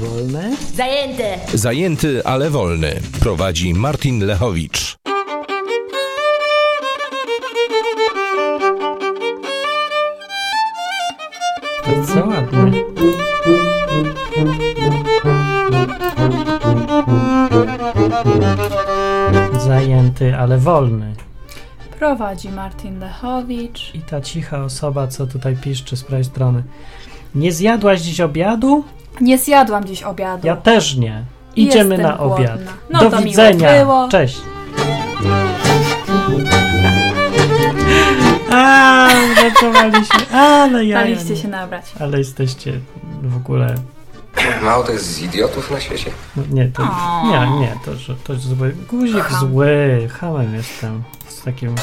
Wolne? Zajęte! Zajęty, ale wolny. Prowadzi Martin Lechowicz. To co ładnie. Zajęty, ale wolny. Prowadzi Martin Lechowicz. I ta cicha osoba, co tutaj piszczy z prawej strony. Nie zjadłaś dziś obiadu? Nie zjadłam dziś obiadu. Ja też nie. Idziemy Jestem na obiad. głodna. No Do to miło widzenia. było. Cześć. A, uratowaliśmy. Ale ja. Daliście się nabrać. Ale jesteście w ogóle. Mało to jest z idiotów na świecie. no Nie, to. Nie, nie, to, to jest zły. Guzik zły. Hamem jestem. Z takim.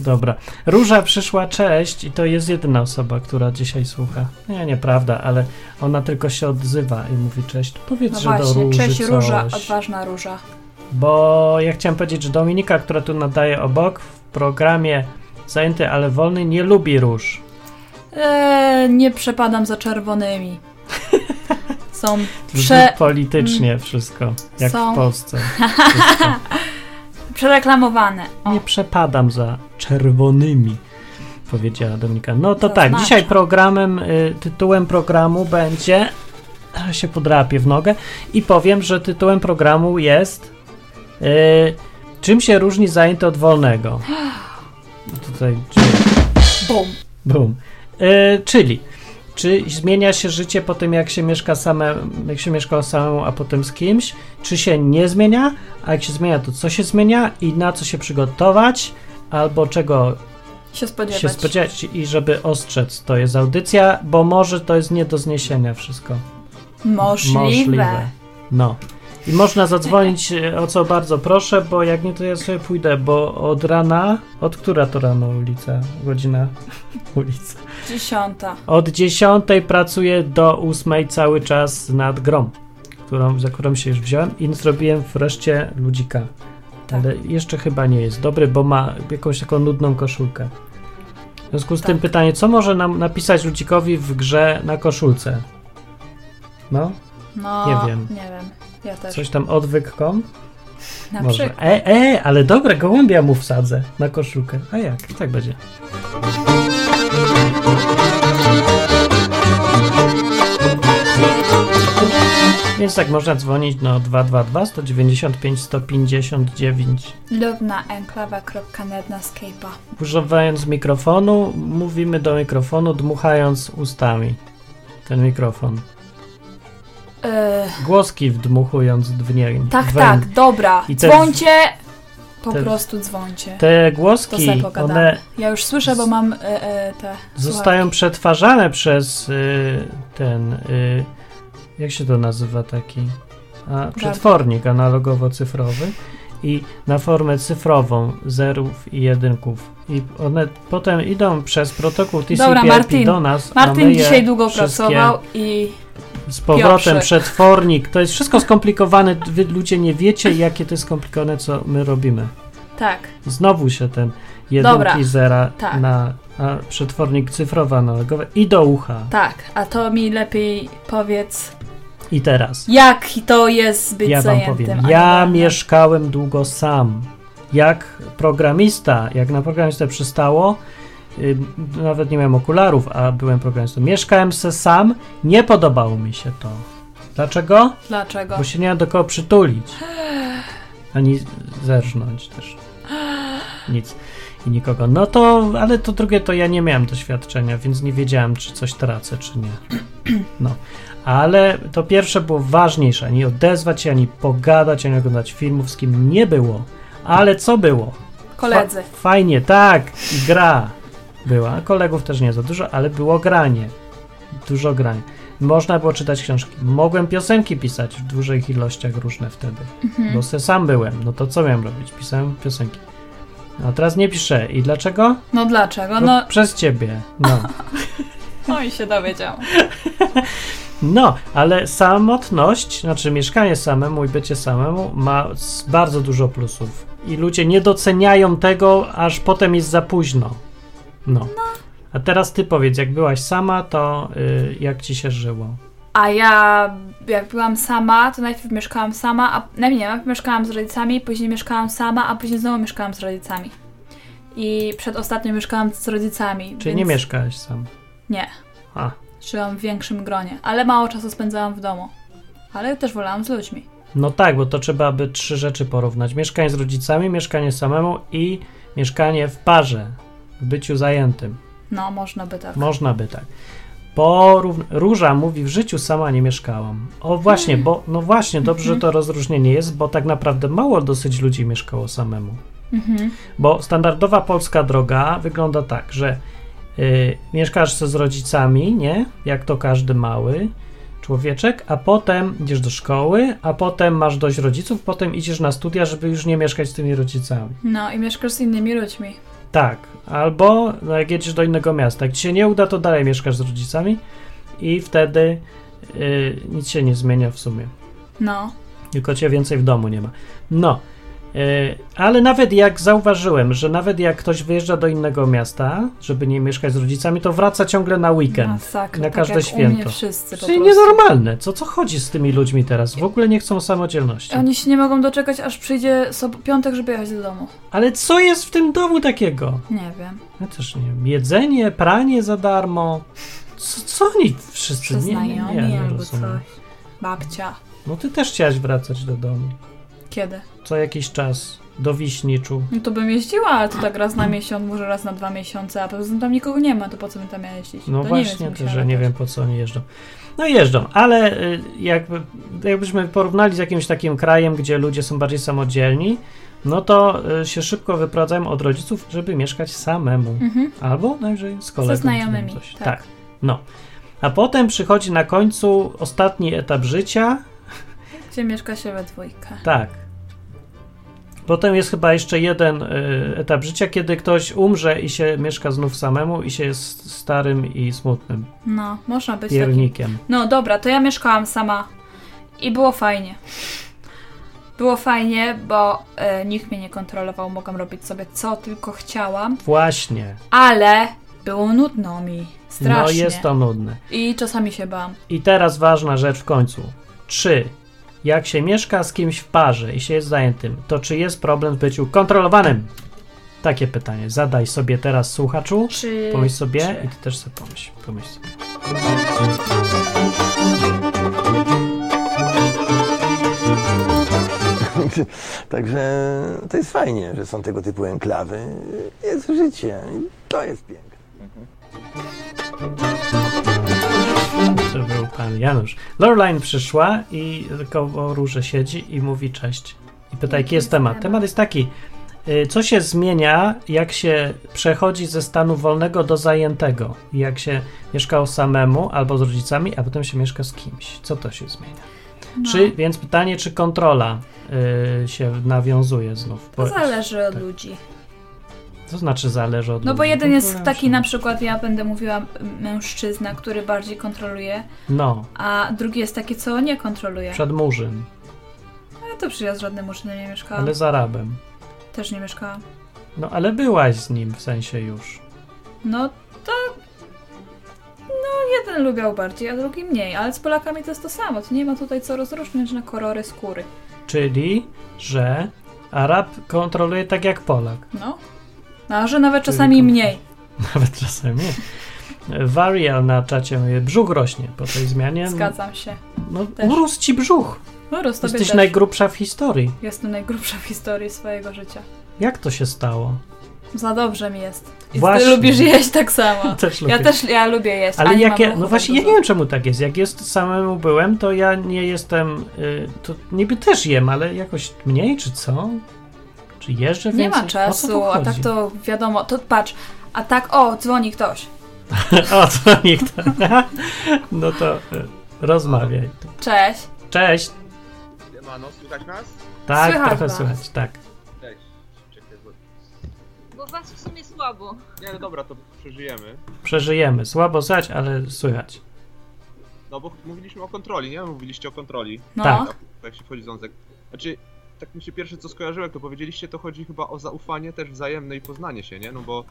Dobra. Róża przyszła, cześć, i to jest jedyna osoba, która dzisiaj słucha. Nie, nieprawda, ale ona tylko się odzywa i mówi cześć. Powiedz, No że do właśnie, Róży cześć coś. róża, odważna róża. Bo ja chciałem powiedzieć, że Dominika, która tu nadaje obok w programie Zajęty, ale wolny, nie lubi róż. Eee, nie przepadam za czerwonymi. Są prze, politycznie wszystko, jak są- w Polsce. Przereklamowane. O, Nie przepadam za czerwonymi, powiedziała Dominika. No to To tak, znaczy. dzisiaj programem, y, tytułem programu będzie. Się podrapię w nogę i powiem, że tytułem programu jest. Y, czym się różni zajęty od wolnego? Tutaj. bum. Bum. Y, czyli. Czy zmienia się życie po tym, jak się mieszka same, jak się mieszka samemu, a potem z kimś? Czy się nie zmienia? A jak się zmienia, to co się zmienia i na co się przygotować? Albo czego Się spodziewać. się spodziewać i żeby ostrzec, to jest audycja, bo może to jest nie do zniesienia wszystko. Możliwe. No. I można zadzwonić, e, o co bardzo proszę, bo jak nie, to ja sobie pójdę, bo od rana, od która to rano ulica? Godzina ulica. Dziesiąta. Od 10 pracuję do 8 cały czas nad grą, którą, za którą się już wziąłem i zrobiłem wreszcie ludzika. Tak. Ale jeszcze chyba nie jest dobry, bo ma jakąś taką nudną koszulkę. W związku z tym Tak. pytanie, co może nam napisać ludzikowi w grze na koszulce? No, No, Nie wiem. Nie wiem. Ja też. coś tam odwyk.com? Na Może. przykład. E, e, ale dobra, gołębia mu wsadzę na koszulkę. A jak? Tak będzie. Więc tak można dzwonić no 222 195 159. lub na enklawa.net na Skype'a. Używając mikrofonu, mówimy do mikrofonu, dmuchając ustami. Ten mikrofon. Eee, Głoski wdmuchując dźwięk. tak, wę- tak, dobra. I te- Dzwońcie. Po te- prostu dzwońcie. Te głoski, one Ja już słyszę, bo mam e, e, te. zostają przetwarzane przez y, ten. Y, jak się to nazywa taki? A, przetwornik analogowo-cyfrowy i na formę cyfrową zerów i jedynków. I one potem idą przez protokół Dobra, TCP/IP Martin. do nas. Martin dzisiaj długo pracował i Z powrotem Piotrze. przetwornik. To jest wszystko skomplikowane. Wy ludzie nie wiecie, jakie to jest skomplikowane, co my robimy. tak. Znowu się ten jedynki Dobra, zera tak. na a, przetwornik cyfrowy analogowy i do ucha. Tak, a to mi lepiej powiedz, I teraz. jak to jest być ja wam zajętym. powiem. a nie Ja mieszkałem długo sam. Jak programista, jak na programistę przystało, nawet nie miałem okularów, a byłem programistą. Mieszkałem se sam, nie podobało mi się to. Dlaczego? Dlaczego? Bo się nie ma do kogo przytulić. Ani zerżnąć też. Nic. I nikogo. No to, ale to drugie to ja nie miałem doświadczenia, więc nie wiedziałem, czy coś tracę, czy nie. No. Ale to pierwsze było ważniejsze. Ani odezwać się, ani pogadać, ani oglądać filmów, z kim nie było. Ale co było? Koledzy. Fa- fajnie, tak. I gra była. Kolegów też nie za dużo, ale było granie. Dużo grań. Można było czytać książki. Mogłem piosenki pisać w dużych ilościach różne wtedy. Mhm. Bo se sam byłem. No to co miałem robić? Pisałem piosenki. A teraz nie piszę. I dlaczego? No dlaczego? No, No, przez ciebie. No. no i się dowiedział. No, ale samotność, znaczy mieszkanie samemu i bycie samemu ma bardzo dużo plusów. I ludzie nie doceniają tego, aż potem jest za późno. No. A teraz ty powiedz, jak byłaś sama, to y, jak ci się żyło? A ja, jak byłam sama, to najpierw mieszkałam sama, a nie, nie, najpierw mieszkałam z rodzicami, później mieszkałam sama, a później znowu mieszkałam z rodzicami. I przedostatnio mieszkałam z rodzicami. Czyli więc... nie mieszkałeś sam. Nie. A, Żyłam w większym gronie, ale mało czasu spędzałam w domu. Ale też wolałam z ludźmi. no tak, bo to trzeba by trzy rzeczy porównać. Mieszkanie z rodzicami, mieszkanie samemu i mieszkanie w parze, w byciu zajętym. No, można by tak. Można by tak. Porówn- Róża mówi, w życiu sama nie mieszkałam. O właśnie, bo no właśnie, dobrze, że to rozróżnienie jest, bo tak naprawdę mało dosyć ludzi mieszkało samemu. Mhm. Bo standardowa polska droga wygląda tak, że y, mieszkasz z rodzicami, nie? Jak to każdy mały człowieczek, a potem idziesz do szkoły, a potem masz dość rodziców, potem idziesz na studia, żeby już nie mieszkać z tymi rodzicami. No i mieszkasz z innymi ludźmi. Tak, albo no, jak jedziesz do innego miasta. Jak ci się nie uda, to dalej mieszkasz z rodzicami i wtedy y, nic się nie zmienia w sumie. No. Tylko cię więcej w domu nie ma. No, ale nawet jak zauważyłem, że nawet jak ktoś wyjeżdża do innego miasta, żeby nie mieszkać z rodzicami, to wraca ciągle na weekend. Masakra, na tak każde jak święto. U mnie wszyscy po Czyli nienormalne. Co, co chodzi z tymi ludźmi teraz? W ogóle nie chcą samodzielności. Oni się nie mogą doczekać, aż przyjdzie sob- piątek, żeby jechać do domu. Ale co jest w tym domu takiego? Nie wiem. Ja też nie wiem. Jedzenie, pranie za darmo. Co, co oni wszyscy? Nie, nie, nie, nie albo rozumiem. coś. Babcia. No ty też chciałaś wracać do domu. Kiedy? Co jakiś czas. Do Wiśniczu. No to bym jeździła, ale to tak raz na miesiąc, może raz na dwa miesiące, a poza tym tam nikogo nie ma, to po co my tam miała jeździć? No to właśnie, nie wiem, że nie wiem po co oni jeżdżą. No jeżdżą, ale y, jakby, jakbyśmy porównali z jakimś takim krajem, gdzie ludzie są bardziej samodzielni, no to y, się szybko wyprowadzają od rodziców, żeby mieszkać samemu. Mhm. Albo najwyżej z kolegą. czy znajomymi, tak. tak. No. A potem przychodzi na końcu ostatni etap życia. Gdzie mieszka się we dwójkę. Tak. Potem jest chyba jeszcze jeden y, etap życia, kiedy ktoś umrze i się mieszka znów samemu i się jest starym i smutnym No, można być takim. piernikiem. No dobra, to ja mieszkałam sama i było fajnie. Było fajnie, bo e, nikt mnie nie kontrolował, mogłam robić sobie co tylko chciałam, Właśnie. ale było nudno mi. Strasznie. No jest to nudne. I czasami się bałam. I teraz ważna rzecz w końcu. Czy jak się mieszka z kimś w parze i się jest zajętym, to czy jest problem w byciu kontrolowanym? Takie pytanie. Zadaj sobie teraz słuchaczu. Czy... Pomyśl sobie czy- i ty też sobie pomyśl. Pomyśl sobie. Także to jest fajnie, że są tego typu enklawy. Jest życie i to jest piękne. Był pan Janusz. Loreline przyszła i koło róże siedzi i mówi cześć. I pyta, jaki jest temat. Temat jest taki, y, co się zmienia, jak się przechodzi ze stanu wolnego do zajętego? Jak się mieszkało samemu albo z rodzicami, a potem się mieszka z kimś. Co to się zmienia? No. Czy, więc pytanie, czy kontrola y, się nawiązuje znów? To Bo- zależy od tak. ludzi. To znaczy zależy od No bo jeden jest taki na przykład, ja będę mówiła mężczyzna, który bardziej kontroluje, No, a drugi jest taki, co nie kontroluje. przed murzyn, Ja to przyjazd z żadnym murzynem nie mieszkałam. ale z Arabem. Też nie mieszkałam. No ale byłaś z nim w sensie już. No to... No jeden lubiał bardziej, a drugi mniej, ale z Polakami to jest to samo. To nie ma tutaj co rozróżniać na kolory skóry. Czyli, że Arab kontroluje tak jak Polak. No. No, a że nawet czasami mniej. Nawet czasami. Varial na czacie mówi, brzuch rośnie po tej zmianie. Zgadzam się. No, Też. urósł ci brzuch. No, tobie Jesteś też. najgrubsza w historii. Jestem najgrubsza w historii swojego życia. Jak to się stało? Za dobrze mi jest. I Właśnie. ty lubisz jeść tak samo. Też Ja też ja lubię jeść. Ale jak ja, no właśnie, ja nie wiem czemu tak jest. Jak jest samemu byłem, to ja nie jestem, y, to niby też jem, ale jakoś mniej, czy co? Czy jeżdżę Nie więcej? ma O co czasu, a tak to wiadomo, to patrz, a tak, o, dzwoni ktoś. o, co nikt. no to y, rozmawiaj. Cześć. Cześć. Siemano, słychać nas? Tak, Słychać trochę was. słychać, tak. Cześć. Czekaj, bo... Bo was w sumie słabo. Nie, no dobra, to przeżyjemy. Przeżyjemy. Słabo słychać, ale słychać. No bo mówiliśmy o kontroli, nie? Mówiliście o kontroli. No. Tak. Tak, jak się wchodzi ząsek. Znaczy, tak mi się pierwsze co skojarzyło, jak to powiedzieliście, to chodzi chyba o zaufanie też wzajemne i poznanie się, nie? No bo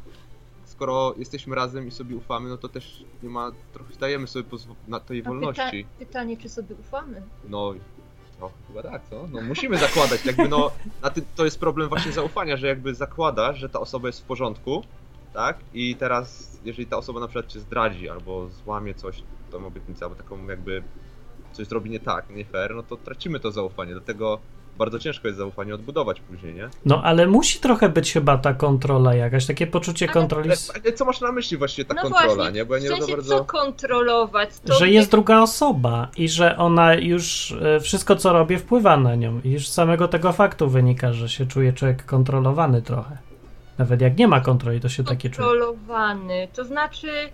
skoro jesteśmy razem i sobie ufamy, no to też nie ma, trochę dajemy sobie na tej A wolności. pyta- pytanie, czy sobie ufamy? No, no chyba tak, co? No musimy zakładać, jakby no, na tym, to jest problem właśnie zaufania, że jakby zakładasz, że ta osoba jest w porządku, tak? I teraz, jeżeli ta osoba na przykład cię zdradzi, albo złamie coś, tą obietnicę, albo taką jakby coś zrobi nie tak, nie fair, no to tracimy to zaufanie, dlatego bardzo ciężko jest zaufanie odbudować później, nie? No ale musi trochę być chyba ta kontrola jakaś, takie poczucie Ale- kontroli, Ale, ale co masz na myśli właściwie ta no kontrola, właśnie, nie? Bo ja nie w sensie bardzo... co kontrolować? To że jest druga osoba i że ona już e, wszystko co robię wpływa na nią i już z samego tego faktu wynika, że się czuje człowiek kontrolowany trochę. Nawet jak nie ma kontroli, to się takie czuje. kontrolowany. To znaczy,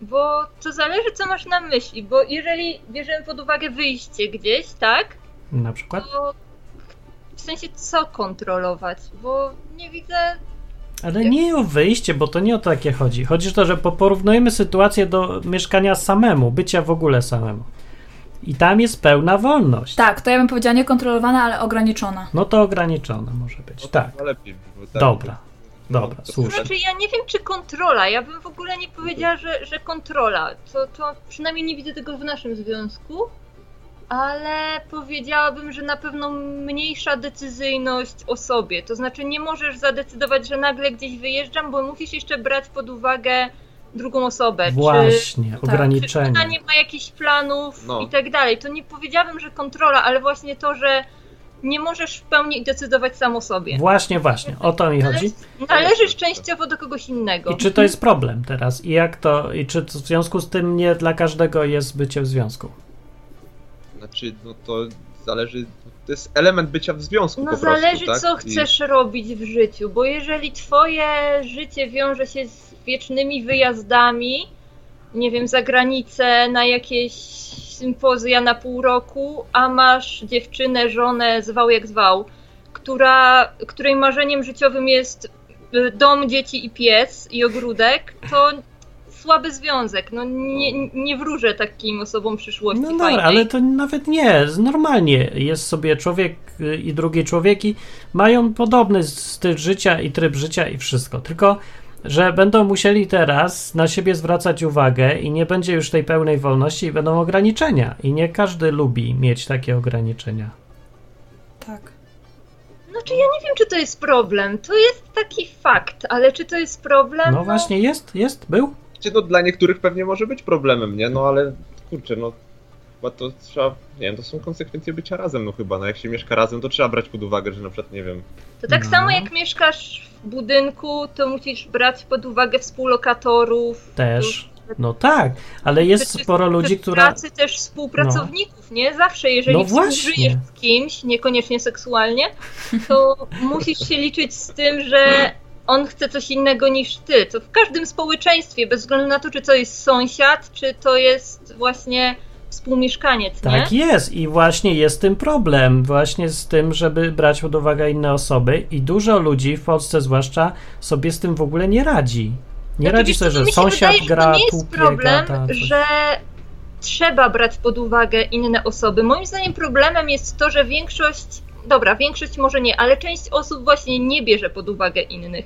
bo to zależy co masz na myśli, bo jeżeli bierzemy pod uwagę wyjście gdzieś, tak? Na przykład? To sensie co kontrolować? Bo nie widzę. Ale nie o wyjście, bo to nie o takie chodzi. Chodzi o to, że po- porównujemy sytuację do mieszkania samemu, bycia w ogóle samemu. I tam jest pełna wolność. Tak, to ja bym powiedziała niekontrolowana, ale ograniczona. No to ograniczona może być. No Tak. lepiej, tak- Dobra. no, Dobra, to- słusznie. Znaczy ja nie wiem czy kontrola. Ja bym w ogóle nie powiedziała, że, że kontrola. To, to przynajmniej nie widzę tego w naszym związku. Ale powiedziałabym, że na pewno mniejsza decyzyjność o sobie. To znaczy nie możesz zadecydować, że nagle gdzieś wyjeżdżam, bo musisz jeszcze brać pod uwagę drugą osobę. Czy, Właśnie, czy ograniczenie. ona nie ma jakichś planów No. i tak dalej. To nie powiedziałabym, że kontrola, ale właśnie to, że nie możesz w pełni decydować sam o sobie. Właśnie, właśnie. O to mi chodzi. Należysz częściowo do kogoś innego. I czy to jest problem teraz? I jak to, i czy w związku z tym nie dla każdego jest bycie w związku? Znaczy, no to zależy. To jest element bycia w związku No po prostu. zależy, tak? co I- chcesz robić w życiu, bo jeżeli twoje życie wiąże się z wiecznymi wyjazdami, nie wiem, za granicę, na jakieś sympozja na pół roku, a masz dziewczynę, żonę, zwał jak zwał, która, której marzeniem życiowym jest y, dom, dzieci i pies i ogródek, to słaby związek. No nie, nie wróżę takim osobom przyszłości No fajnej. dobra, ale to nawet nie. Normalnie jest sobie człowiek y, i drugi człowiek i mają podobny styl życia i tryb życia i wszystko. Tylko, że będą musieli teraz na siebie zwracać uwagę i nie będzie już tej pełnej wolności i będą ograniczenia. I nie każdy lubi mieć takie ograniczenia. Tak. Znaczy ja nie wiem, czy to jest problem. To jest taki fakt, ale czy to jest problem? No właśnie, jest, jest, był. Wiecie, no dla niektórych pewnie może być problemem, nie? No ale kurczę, no chyba to trzeba, nie wiem, to są konsekwencje bycia razem, no chyba, no jak się mieszka razem, to trzeba brać pod uwagę, że na przykład, nie wiem, To tak No. samo jak mieszkasz w budynku, to musisz brać pod uwagę współlokatorów. Też. No tak, ale jest Przecież sporo ludzi, która. pracy też współpracowników, nie? Zawsze, jeżeli No współżyjesz z kimś, niekoniecznie seksualnie, to musisz się liczyć z tym, że on chce coś innego niż ty. To w każdym społeczeństwie, bez względu na to, czy to jest sąsiad, czy to jest właśnie współmieszkaniec, nie? Tak jest i właśnie jest tym problem, właśnie z tym, żeby brać pod uwagę inne osoby i dużo ludzi w Polsce zwłaszcza sobie z tym w ogóle nie radzi. Nie Znaczy, radzi sobie, co, że sąsiad wydaje, gra, to nie jest biega, problem, ta, że trzeba brać pod uwagę inne osoby. Moim zdaniem problemem jest to, że większość, dobra, większość może nie, ale część osób właśnie nie bierze pod uwagę innych.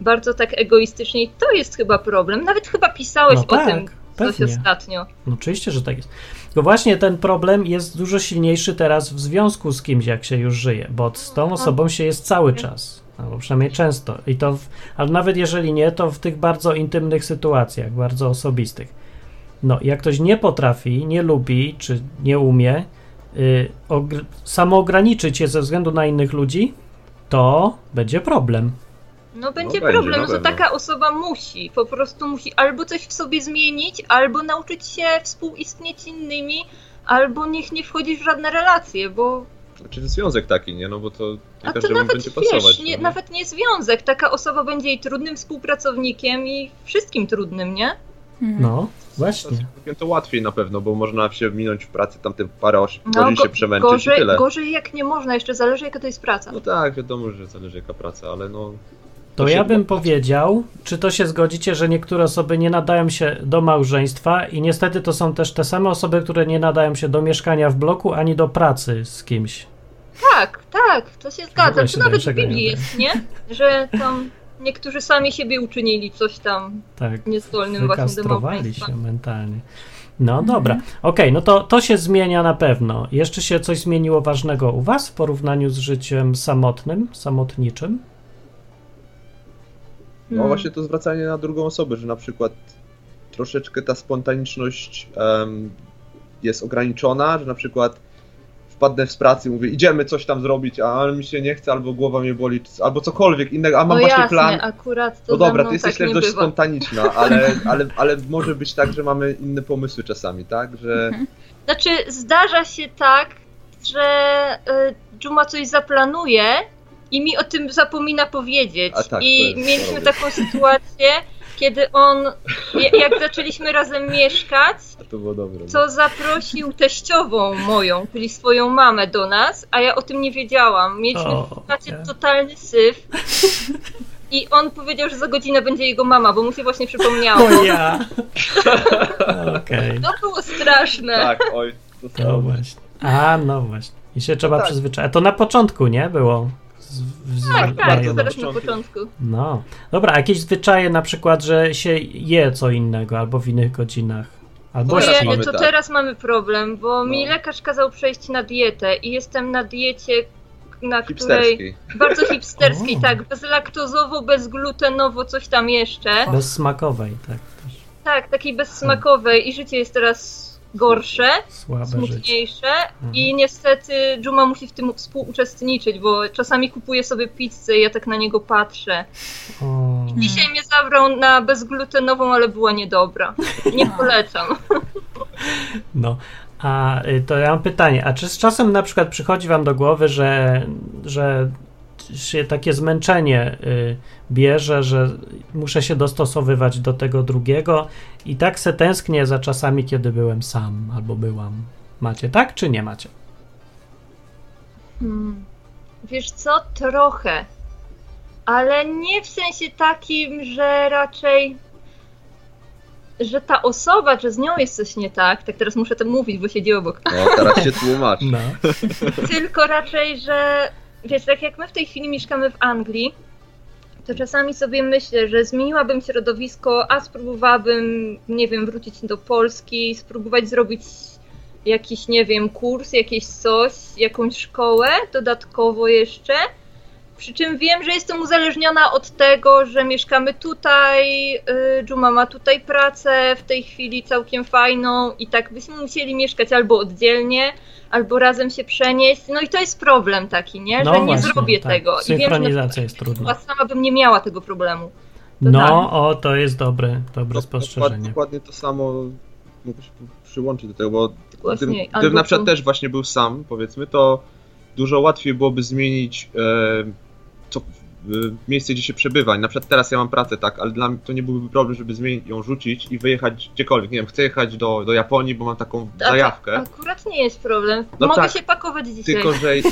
Bardzo tak egoistycznie i to jest chyba problem. Nawet chyba pisałeś No o tak, tym coś pewnie. ostatnio. No oczywiście, że tak jest. Tylko właśnie ten problem jest dużo silniejszy teraz w związku z kimś, jak się już żyje, bo z tą osobą się jest cały czas, albo przynajmniej często. I to, w, ale nawet jeżeli nie, to w tych bardzo intymnych sytuacjach, bardzo osobistych. No, jak ktoś nie potrafi, nie lubi, czy nie umie y, ogr- samoograniczyć się ze względu na innych ludzi, to będzie problem. No będzie będzie, problem, na no to pewno. taka osoba musi, po prostu musi albo coś w sobie zmienić, albo nauczyć się współistnieć z innymi, albo niech nie wchodzić w żadne relacje, bo znaczy związek taki, nie? No bo to nie A to nawet będzie wiesz, pasować. nie, no. nawet nie związek. Taka osoba będzie jej trudnym współpracownikiem i wszystkim trudnym, nie? Mhm. No, właśnie. To, to łatwiej na pewno, bo można się minąć w pracy tamte parę oś- No, godzin go- się przemęczyć i gorzej, tyle. gorzej jak nie można, jeszcze zależy jaka to jest praca. No tak, wiadomo, że zależy jaka praca, ale no... To się ja bym powiedział, czy to się zgodzicie, że niektóre osoby nie nadają się do małżeństwa i niestety to są też te same osoby, które nie nadają się do mieszkania w bloku ani do pracy z kimś. Tak, tak, to się zgadza. To nawet w Biblii jest, nie? Że tam niektórzy sami siebie uczynili coś tam Tak. niezdolnym właśnie do małżeństwa. się mentalnie. No dobra, okej, no to, to się zmienia na pewno. Jeszcze się coś zmieniło ważnego u Was w porównaniu z życiem samotnym, samotniczym? No Hmm. właśnie to zwracanie na drugą osobę, że na przykład troszeczkę ta spontaniczność em, jest ograniczona, że na przykład wpadnę z pracy i mówię, idziemy coś tam zrobić, a mi się nie chce, albo głowa mnie boli, albo cokolwiek innego, a mam no właśnie jasne, plan. akurat to No dobra, ty jesteś tak też dość bywa. spontaniczna, ale, ale, ale może być tak, że mamy inne pomysły czasami, tak? Że Znaczy, zdarza się tak, że y, Juma coś zaplanuje i mi o tym zapomina powiedzieć. A tak, I mieliśmy taką sytuację, kiedy on, ja- jak zaczęliśmy razem mieszkać, to było dobre. no. to zaprosił teściową moją, czyli swoją mamę do nas, a ja o tym nie wiedziałam. Mieliśmy O, w nie. totalny syf. I on powiedział, że za godzinę będzie jego mama, bo mu się właśnie przypomniało. O ja! Okej, To było straszne. Tak, oj, to to samo. właśnie. A, no właśnie. I się trzeba tak. przyzwyczaić. To na początku, nie? Było. Z, z, Tak, tak, to teraz na początku. No. Dobra, a jakieś zwyczaje na przykład, że się je co innego albo w innych godzinach. Albo. Ojej, mamy to tak. teraz mamy problem, bo mi No. lekarz kazał przejść na dietę i jestem na diecie, na której bardzo hipsterskiej, tak, bezlaktozowo, bezglutenowo, coś tam jeszcze. Bezsmakowej, tak też. Tak, takiej bezsmakowej i życie jest teraz gorsze, Słabe smutniejsze i niestety Juma musi w tym współuczestniczyć, bo czasami kupuje sobie pizzę i ja tak na niego patrzę. O. Dzisiaj mnie zabrał na bezglutenową, ale była niedobra. Nie polecam. No, a y, to ja mam pytanie, a czy z czasem na przykład przychodzi wam do głowy, że, że się takie zmęczenie y, bierze, że muszę się dostosowywać do tego drugiego i tak se tęsknię za czasami, kiedy byłem sam albo byłam. Macie tak, czy nie macie? Hmm. Wiesz co? Trochę. Ale nie w sensie takim, że raczej. Że ta osoba, że z nią jest coś nie tak, tak teraz muszę to mówić, bo siedzi obok. No, teraz się tłumacz. No. Tylko raczej, że wiesz, tak jak my w tej chwili mieszkamy w Anglii, to czasami sobie myślę, że zmieniłabym środowisko, a spróbowałabym, nie wiem, wrócić do Polski, spróbować zrobić jakiś, nie wiem, kurs, jakieś coś, jakąś szkołę dodatkowo jeszcze. Przy czym wiem, że jestem uzależniona od tego, że mieszkamy tutaj, y, Juma ma tutaj pracę w tej chwili całkiem fajną i tak byśmy musieli mieszkać albo oddzielnie, albo razem się przenieść. No i to jest problem taki, nie? No że nie właśnie, zrobię tak. tego. I wiem, że jest trudna. sama bym nie miała tego problemu. To No, tak. o, to jest dobre, dobre No, dokładnie, spostrzeżenie. dokładnie to samo mogę się przyłączyć do tego, bo Właśnie, gdybym, na przykład tu. też właśnie był sam, powiedzmy, to dużo łatwiej byłoby zmienić e, co, e, miejsce, gdzie się przebywa. Na przykład teraz ja mam pracę, tak, ale dla mnie to nie byłby problem, żeby zmienić, ją rzucić i wyjechać gdziekolwiek. Nie wiem, chcę jechać do, do Japonii, bo mam taką to zajawkę. Akurat nie jest problem. No Mogę tak, się pakować dzisiaj. Tylko, że ja,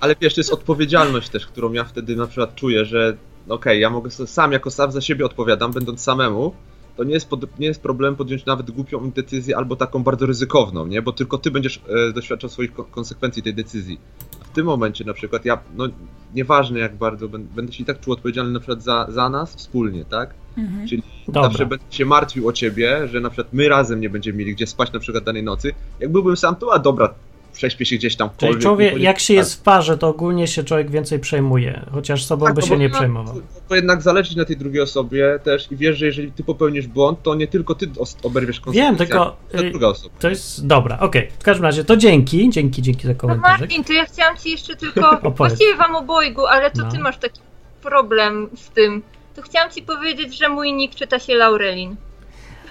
ale wiesz, to jest odpowiedzialność też, którą ja wtedy na przykład czuję, że okej, ja mogę sam jako sam za siebie odpowiadam, będąc samemu, to nie jest, pod, nie jest problem podjąć nawet głupią decyzję albo taką bardzo ryzykowną, nie? Bo tylko ty będziesz e, doświadczał swoich ko- konsekwencji tej decyzji. W tym momencie na przykład ja, no nieważne jak bardzo, będę się i tak czuł odpowiedzialny na przykład za, za nas wspólnie, tak? Mhm. Czyli Dobra. zawsze będę się martwił o ciebie, że na przykład my razem nie będziemy mieli gdzie spać na przykład danej nocy. Jak byłbym sam, to a dobra, prześpię się gdzieś tam. Czyli człowiek, jak się tak. jest w parze, to ogólnie się człowiek więcej przejmuje, chociaż sobą Tak, by no się nie to- przejmował. To jednak zależy na tej drugiej osobie też i wiesz, że jeżeli ty popełnisz błąd, to nie tylko ty oberwiesz konsekwencje, Wiem, tylko ta y, druga osoba. to jest dobra, okej. W każdym razie to dzięki, dzięki, dzięki za No komentarz. Martin, to ja chciałam ci jeszcze tylko, Opowiedz. właściwie wam obojgu, ale to No. ty masz taki problem z tym. To chciałam ci powiedzieć, że mój nick czyta się Laurelin.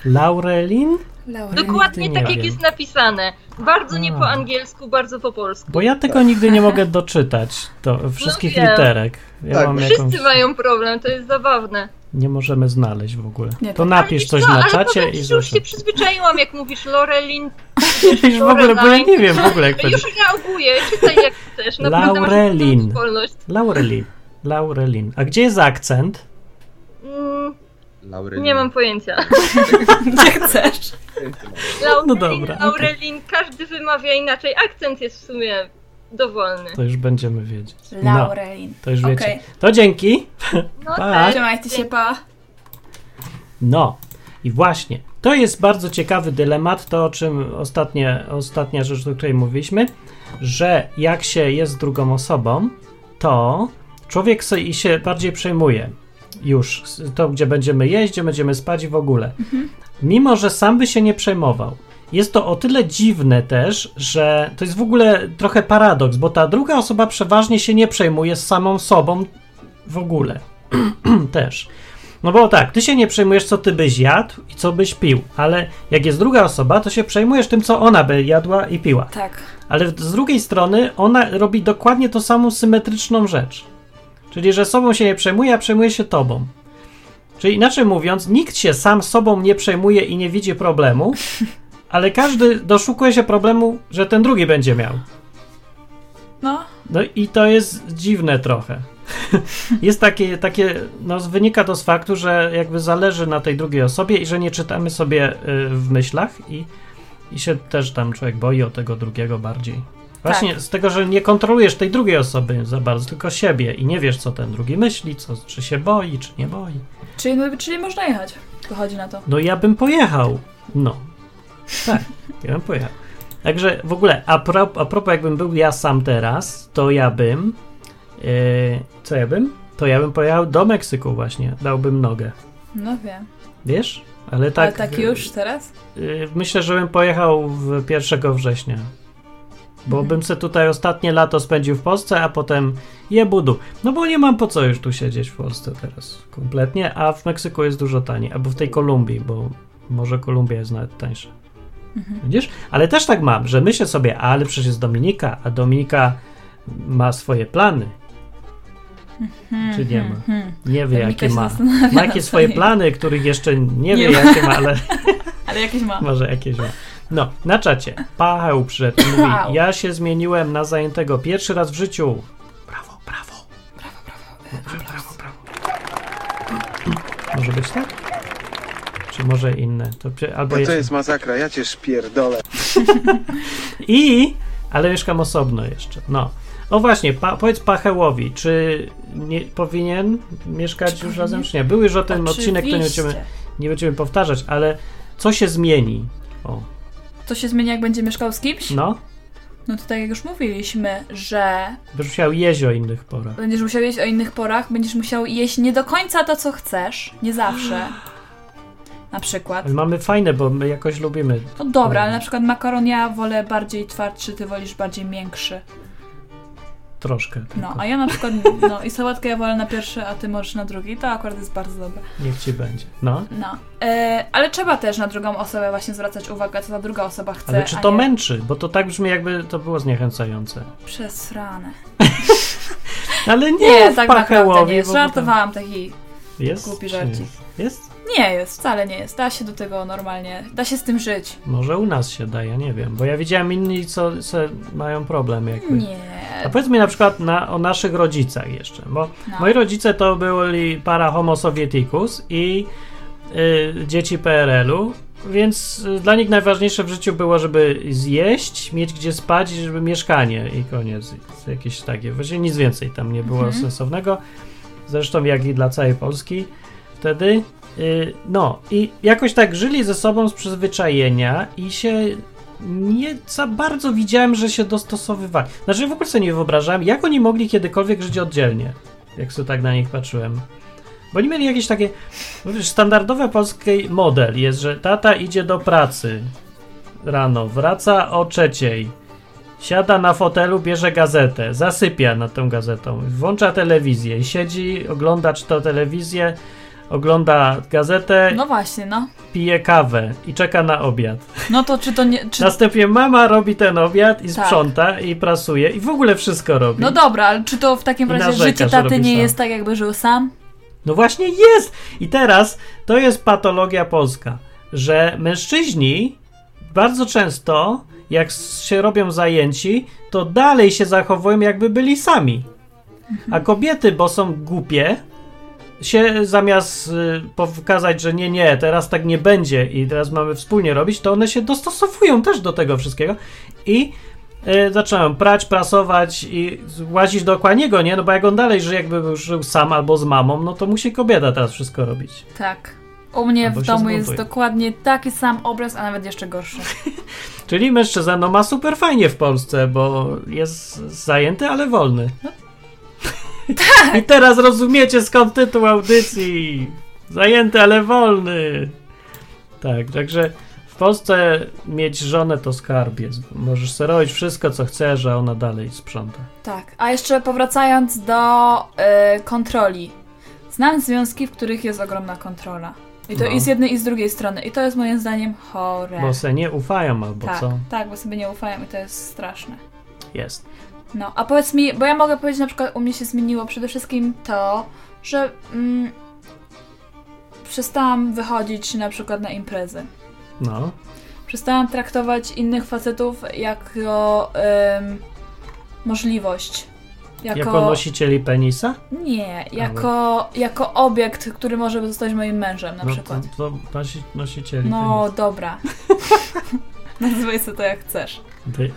Laurelin? Laura. Dokładnie tak jak wiem. jest napisane. Bardzo nie po angielsku, bardzo po polsku. Bo ja tego nigdy nie mogę doczytać, to wszystkich No literek. Ja Tak, mam bo jakąś, Wszyscy mają problem, to jest zabawne. nie możemy znaleźć w ogóle. Nie, to tak. napisz Ale coś co, na ale czacie powiem i już się przyzwyczaiłam, jak mówisz Lorelin. Już w ogóle, bo ja nie wiem w ogóle jak już reaguję, czytaj jak chcesz. Naprawdę Laurelin. Laurelin. Laurelin. A gdzie jest akcent? Laurelin. nie mam pojęcia. Gdzie chcesz. Laurelin, No dobra. Laurelin, każdy wymawia inaczej. Akcent jest w sumie dowolny. To już będziemy wiedzieć. No, Laurelin. to już wiecie. Okej. To dzięki. No Pa. tak. Trzymajcie się, pa. No i właśnie, to jest bardzo ciekawy dylemat, to o czym ostatnie, ostatnia rzecz, o której mówiliśmy, że jak się jest drugą osobą, to człowiek sobie i się bardziej przejmuje już to, gdzie będziemy jeść, gdzie będziemy spać i w ogóle. Mimo, że sam by się nie przejmował. Jest to o tyle dziwne też, że to jest w ogóle trochę paradoks, bo ta druga osoba przeważnie się nie przejmuje z samą sobą w ogóle. też. No bo tak, ty się nie przejmujesz, co ty byś jadł i co byś pił, ale jak jest druga osoba, to się przejmujesz tym, co ona by jadła i piła. Tak. Ale z drugiej strony ona robi dokładnie tą samą symetryczną rzecz. Czyli, że sobą się nie przejmuje, a przejmuje się tobą. Czyli inaczej mówiąc, nikt się sam sobą nie przejmuje i nie widzi problemu, ale każdy doszukuje się problemu, że ten drugi będzie miał. No, No i to jest dziwne trochę. Jest takie, takie, no wynika to z faktu, że jakby zależy na tej drugiej osobie i że nie czytamy sobie y, w myślach i, i się też tam człowiek boi o tego drugiego bardziej. Właśnie z tego, że nie kontrolujesz tej drugiej osoby za bardzo, tylko siebie i nie wiesz, co ten drugi myśli, co, czy się boi, czy nie boi. czyli, no, czyli można jechać. Wychodzi na to. No ja bym pojechał. No. Tak, ja bym pojechał. Także w ogóle, a, pro, a propos jakbym był ja sam teraz, to ja bym. Yy, co ja bym? To ja bym pojechał do Meksyku właśnie. Dałbym nogę. No wiem. Wiesz? Ale tak. Ale tak już teraz? Yy, myślę, że bym pojechał w 1 września. Bo Mhm. bym se tutaj ostatnie lato spędził w Polsce, a potem je budu. No bo nie mam po co już tu siedzieć w Polsce teraz kompletnie, a w Meksyku jest dużo taniej. Albo w tej Kolumbii, bo może Kolumbia jest nawet tańsza. Mhm. Widzisz? Ale też tak mam, że myślę sobie, ale przecież jest Dominika, a Dominika ma swoje plany. Czy nie ma? Hmm. Nie wie, Dominika jakie ma. Ma jakieś swoje plany, których jeszcze nie, wie, Nie ma. jakie ma, ale Ale jakieś ma. może jakieś ma. No, na czacie. Pacheł przyszedł i mówi, Wow. ja się zmieniłem na zajętego pierwszy raz w życiu. Brawo, brawo. Brawo, brawo. Brawo, brawo. Może być tak? Czy może inne? To, albo No jest... to jest masakra, ja cię szpierdolę. I, ale mieszkam osobno jeszcze. No. O właśnie, pa, powiedz Pachełowi, czy nie powinien mieszkać już powinien? razem, czy nie? Był już o tym odcinek, to nie będziemy, Oczywiście. nie będziemy powtarzać, ale co się zmieni? O, To się zmieni, jak będzie mieszkał z kimś? no, No to tak jak już mówiliśmy, że będziesz musiał jeść o innych porach. będziesz musiał jeść o innych porach, będziesz musiał jeść nie do końca to, co chcesz. Nie zawsze. Na przykład. Ale mamy fajne, bo my jakoś lubimy. No dobra, ale na przykład makaron ja wolę bardziej twardszy, ty wolisz bardziej miększy. Troszkę. No, tylko. a ja na przykład, no i sałatkę ja wolę na pierwszy, a ty możesz na drugi. To akurat jest bardzo dobre. Niech ci będzie. No. No. E, ale trzeba też na drugą osobę właśnie zwracać uwagę, co ta druga osoba chce. Ale czy to nie męczy? Bo to tak brzmi, jakby to było zniechęcające. Przez ranę. Ale nie, Nie, tak naprawdę nie. Żartowałam taki. Jest? głupi żarcik. Jest? Nie jest, wcale nie jest. Da się do tego normalnie, da się z tym żyć. Może u nas się da, ja nie wiem. Bo ja widziałem inni, co se mają problem jakby. Nie. A powiedz mi na przykład na, o naszych rodzicach jeszcze, bo No. moi rodzice to byli para homo sovieticus i y, dzieci PRL-u, więc y, dla nich najważniejsze w życiu było, żeby zjeść, mieć gdzie spać i żeby mieszkanie i koniec. Jakieś takie, właściwie nic więcej tam nie było Mhm. sensownego. Zresztą jak i dla całej Polski wtedy. Y, no i jakoś tak żyli ze sobą z przyzwyczajenia i się nie za bardzo widziałem, że się dostosowywali. Znaczy w ogóle sobie nie wyobrażałem, jak oni mogli kiedykolwiek żyć oddzielnie, jak sobie tak na nich patrzyłem. Bo oni mieli jakieś takie, no wiesz, standardowy polski model jest, że tata idzie do pracy rano, wraca o trzeciej, siada na fotelu, bierze gazetę, zasypia nad tą gazetą, włącza telewizję i siedzi, ogląda czy to telewizję, ogląda gazetę, No właśnie, no. pije kawę i czeka na obiad. No to czy to nie. Czy... Następnie mama robi ten obiad i Tak. sprząta i prasuje i w ogóle wszystko robi. No dobra, ale czy to w takim razie narzeka, życie taty nie sam. jest tak, jakby żył sam? No właśnie jest! I teraz to jest patologia polska, że mężczyźni bardzo często, jak się robią zajęci, to dalej się zachowują, jakby byli sami. A kobiety, bo są głupie, się zamiast y, pokazać, że nie, nie, teraz tak nie będzie i teraz mamy wspólnie robić, to one się dostosowują też do tego wszystkiego i y, zacząłem prać, prasować i łazić dookoła niego, nie? No bo jak on dalej żyje, jakby żył sam albo z mamą, no to musi kobieta teraz wszystko robić. Tak. U mnie Albo w domu jest dokładnie taki sam obraz, a nawet jeszcze gorszy. Czyli mężczyzna no ma super fajnie w Polsce, bo jest zajęty, ale wolny. Tak. I teraz rozumiecie skąd tytuł audycji. Zajęty, ale wolny. Tak, także w Polsce mieć żonę to skarb jest. Możesz sobie robić wszystko, co chcesz, a ona dalej sprząta. Tak. A jeszcze powracając do y, kontroli. Znam związki, w których jest ogromna kontrola. I to No. i z jednej, i z drugiej strony. I to jest moim zdaniem chore. Bo se nie ufają albo tak, co? tak, bo sobie nie ufają i to jest straszne. Jest. No, a powiedz mi, bo ja mogę powiedzieć, na przykład u mnie się zmieniło przede wszystkim to, że mm, przestałam wychodzić na przykład na imprezy. No. Przestałam traktować innych facetów jako em, możliwość. Jako, Jako nosicieli penisa? Nie, jako, jako obiekt, który może zostać moim mężem na no przykład. To, to nosi, nosicieli No dobra. Nazywaj sobie to jak chcesz.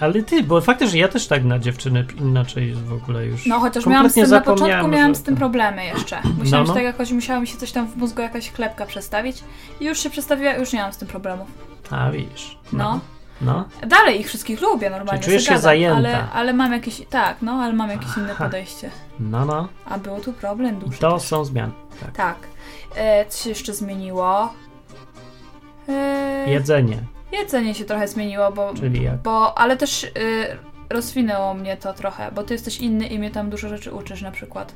Ale ty, bo faktycznie ja też tak na dziewczyny inaczej w ogóle już. No chociaż miałam z tym na początku miałam że- z tym problemy jeszcze. Musiałam No, no. tak jakoś, musiała mi się coś tam w mózgu jakaś klepka przestawić i już się przestawiła, już nie mam z tym problemów. A widzisz. No. No. Dalej ich wszystkich lubię normalnie. Czyli czujesz się zajęta. Ale, ale mam jakieś, tak, no, ale mam jakieś inne Aha. podejście. No, no. A był tu problem duży. to też. są zmiany. Tak. Tak. E, co się jeszcze zmieniło? E, Jedzenie, jedzenie się trochę zmieniło, bo, czyli jak? bo ale też y, rozwinęło mnie to trochę, bo ty jesteś inny i mnie tam dużo rzeczy uczysz na przykład.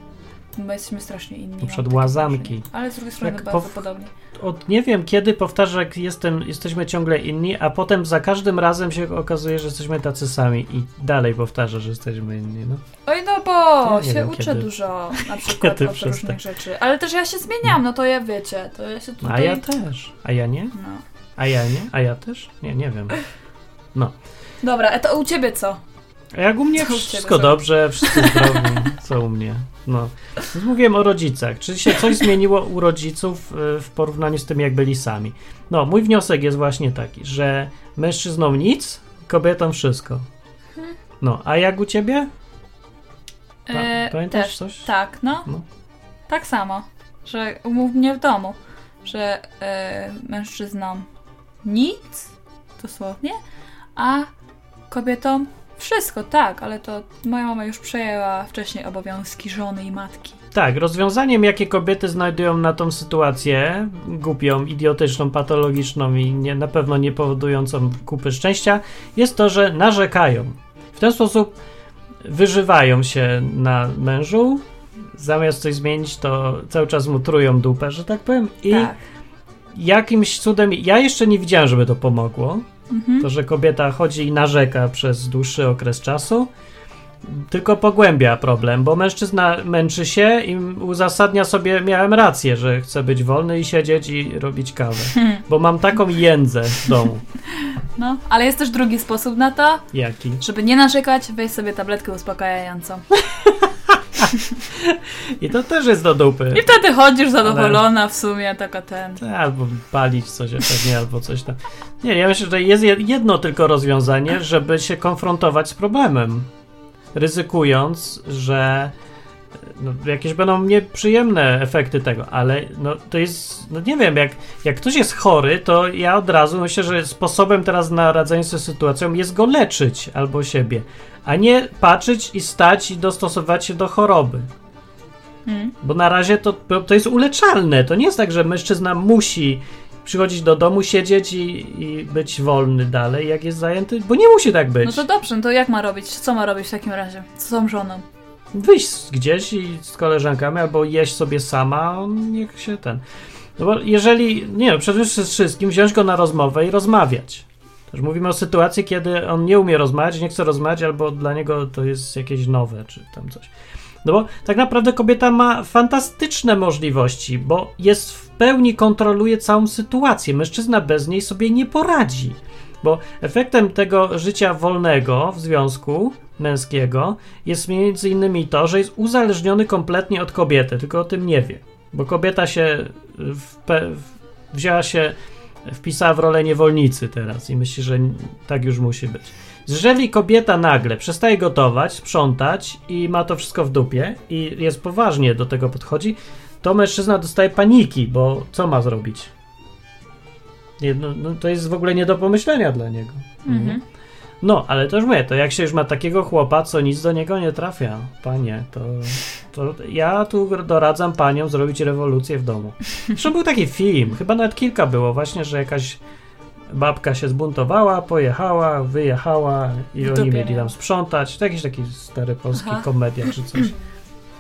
Bo jesteśmy strasznie inni. mam przykład łazanki. Ale z drugiej strony Jak bardzo pow- podobnie. Od nie wiem kiedy powtarza, jak jestem, jesteśmy ciągle inni, a potem za każdym razem się okazuje, że jesteśmy tacy sami i dalej powtarza, że jesteśmy inni. No. Oj no bo Ja się wiem, uczę kiedy- dużo na przykład od różnych rzeczy. Ale też ja się zmieniam, no to ja wiecie, to ja się tutaj... A ja też. A ja nie? No. A ja nie? A ja też? Nie, nie wiem. Dobra, a to u ciebie co? A jak u mnie Co u ciebie, wszystko sorry? dobrze, wszystko zdrowie, co u mnie. No. Mówiłem o rodzicach. Czy się coś zmieniło u rodziców y, w porównaniu z tym, jak byli sami? No, mój wniosek jest właśnie taki, że mężczyznom nic, kobietom wszystko. No, a jak u ciebie? Pa- E, pamiętasz też, coś? Tak, no. No. Tak samo, że u mnie w domu, że e, mężczyznom nic, dosłownie, a kobietom wszystko, tak, ale to moja mama już przejęła wcześniej obowiązki żony i matki. Tak, rozwiązaniem, jakie kobiety znajdują na tą sytuację, głupią, idiotyczną, patologiczną i nie, na pewno nie powodującą kupy szczęścia, jest to, że narzekają. W ten sposób wyżywają się na mężu, zamiast coś zmienić, to cały czas mu trują dupę, że tak powiem. I tak. Jakimś cudem, ja jeszcze nie widziałem, żeby to pomogło, Mhm. to, że kobieta chodzi i narzeka przez dłuższy okres czasu, tylko pogłębia problem, bo mężczyzna męczy się i uzasadnia sobie, miałem rację, że chcę być wolny i siedzieć i robić kawę, bo mam taką jędzę w domu. No, ale jest też drugi sposób na to, Jaki? żeby nie narzekać, weź sobie tabletkę uspokajającą. I to też jest do dupy. I wtedy chodzisz zadowolona w sumie, taka ten... Albo palić coś pewnie, albo coś tam. Nie, ja myślę, że jest jed- jedno tylko rozwiązanie, żeby się konfrontować z problemem. Ryzykując, że no, jakieś będą nieprzyjemne efekty tego, ale no, to jest, no nie wiem, jak, jak ktoś jest chory, to ja od razu myślę, że sposobem teraz na radzenie sobie z sytuacją jest go leczyć albo siebie, a nie patrzeć i stać i dostosować się do choroby. Hmm. Bo na razie to, to jest uleczalne. To nie jest tak, że mężczyzna musi przychodzić do domu, siedzieć i, i być wolny dalej, jak jest zajęty, bo nie musi tak być. No to dobrze, no to jak ma robić? Co ma robić w takim razie? Co tą żoną? Wyjść gdzieś i z koleżankami, albo jeść sobie sama, on niech się ten. No bo jeżeli, nie no, przede wszystkim wziąć go na rozmowę i rozmawiać. Też mówimy o sytuacji, kiedy on nie umie rozmawiać, nie chce rozmawiać, albo dla niego to jest jakieś nowe, czy tam coś. No bo tak naprawdę kobieta ma fantastyczne możliwości, bo jest w pełni kontroluje całą sytuację. Mężczyzna bez niej sobie nie poradzi. Bo efektem tego życia wolnego w związku męskiego jest między innymi to, że jest uzależniony kompletnie od kobiety, tylko o tym nie wie. Bo kobieta się w wzięła się wpisała w rolę niewolnicy teraz i myśli, że tak już musi być. Jeżeli kobieta nagle przestaje gotować, sprzątać i ma to wszystko w dupie i jest poważnie do tego podchodzi, to mężczyzna dostaje paniki, bo co ma zrobić? Nie, no, no, to jest w ogóle nie do pomyślenia dla niego. Mhm. No, ale to już mówię, to jak się już ma takiego chłopa, co nic do niego nie trafia, panie, to, to ja tu doradzam paniom zrobić rewolucję w domu. Zresztą był taki film, chyba nawet kilka było właśnie, że jakaś babka się zbuntowała, pojechała, wyjechała i oni mieli tam sprzątać. To jakiś taki stary polski Aha. komedia czy coś.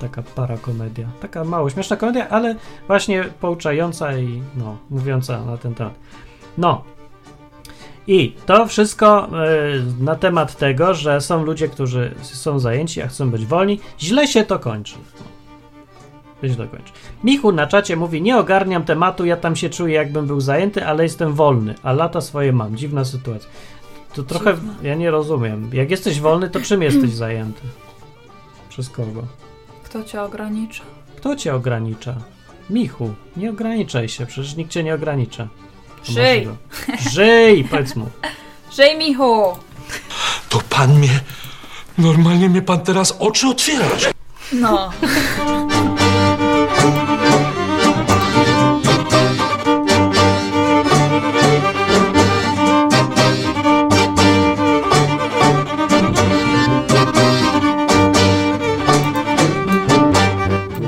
Taka parakomedia. Taka mało śmieszna komedia, ale właśnie pouczająca i no, mówiąca na ten temat. No. I to wszystko y, na temat tego, że są ludzie, którzy są zajęci, a chcą być wolni. Źle się to kończy. Źle kończy. Michu na czacie mówi, nie ogarniam tematu, ja tam się czuję jakbym był zajęty, ale jestem wolny, a lata swoje mam. Dziwna sytuacja. To trochę, Dziwna. ja nie rozumiem. Jak jesteś wolny, to czym jesteś zajęty? Przez kogo? Kto cię ogranicza? Kto cię ogranicza? Michu, nie ograniczaj się, przecież nikt cię nie ogranicza. Żyj. go- Żyj, powiedz mu. Żyj, Michu! To pan mnie. Normalnie mnie pan teraz oczy otwierasz. No.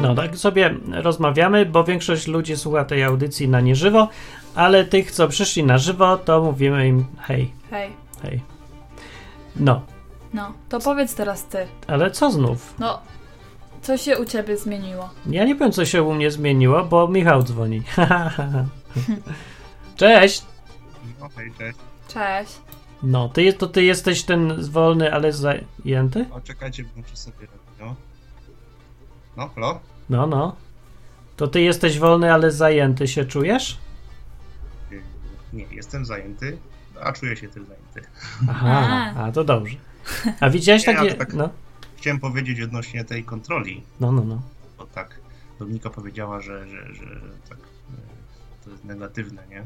No tak sobie rozmawiamy, bo większość ludzi słucha tej audycji na nieżywo, ale tych, co przyszli na żywo, to mówimy im hej, Hej. hej. No, No, to powiedz teraz ty. ale co znów? No, co się u ciebie zmieniło? Ja nie wiem, co się u mnie zmieniło, bo Michał dzwoni. Cześć! Okej, cześć. Cześć. No, ty, to ty jesteś ten wolny, ale zajęty? O, czekajcie, włączę sobie radio. No, halo? No, no. To ty jesteś wolny, ale zajęty się czujesz? Nie, jestem zajęty, a czuję się też zajęty. Aha, a to dobrze. A widziałeś Nie, takie... tak- No, Chciałem powiedzieć odnośnie tej kontroli, no, no, no. bo tak Dominika powiedziała, że, że, że tak e, to jest negatywne, nie?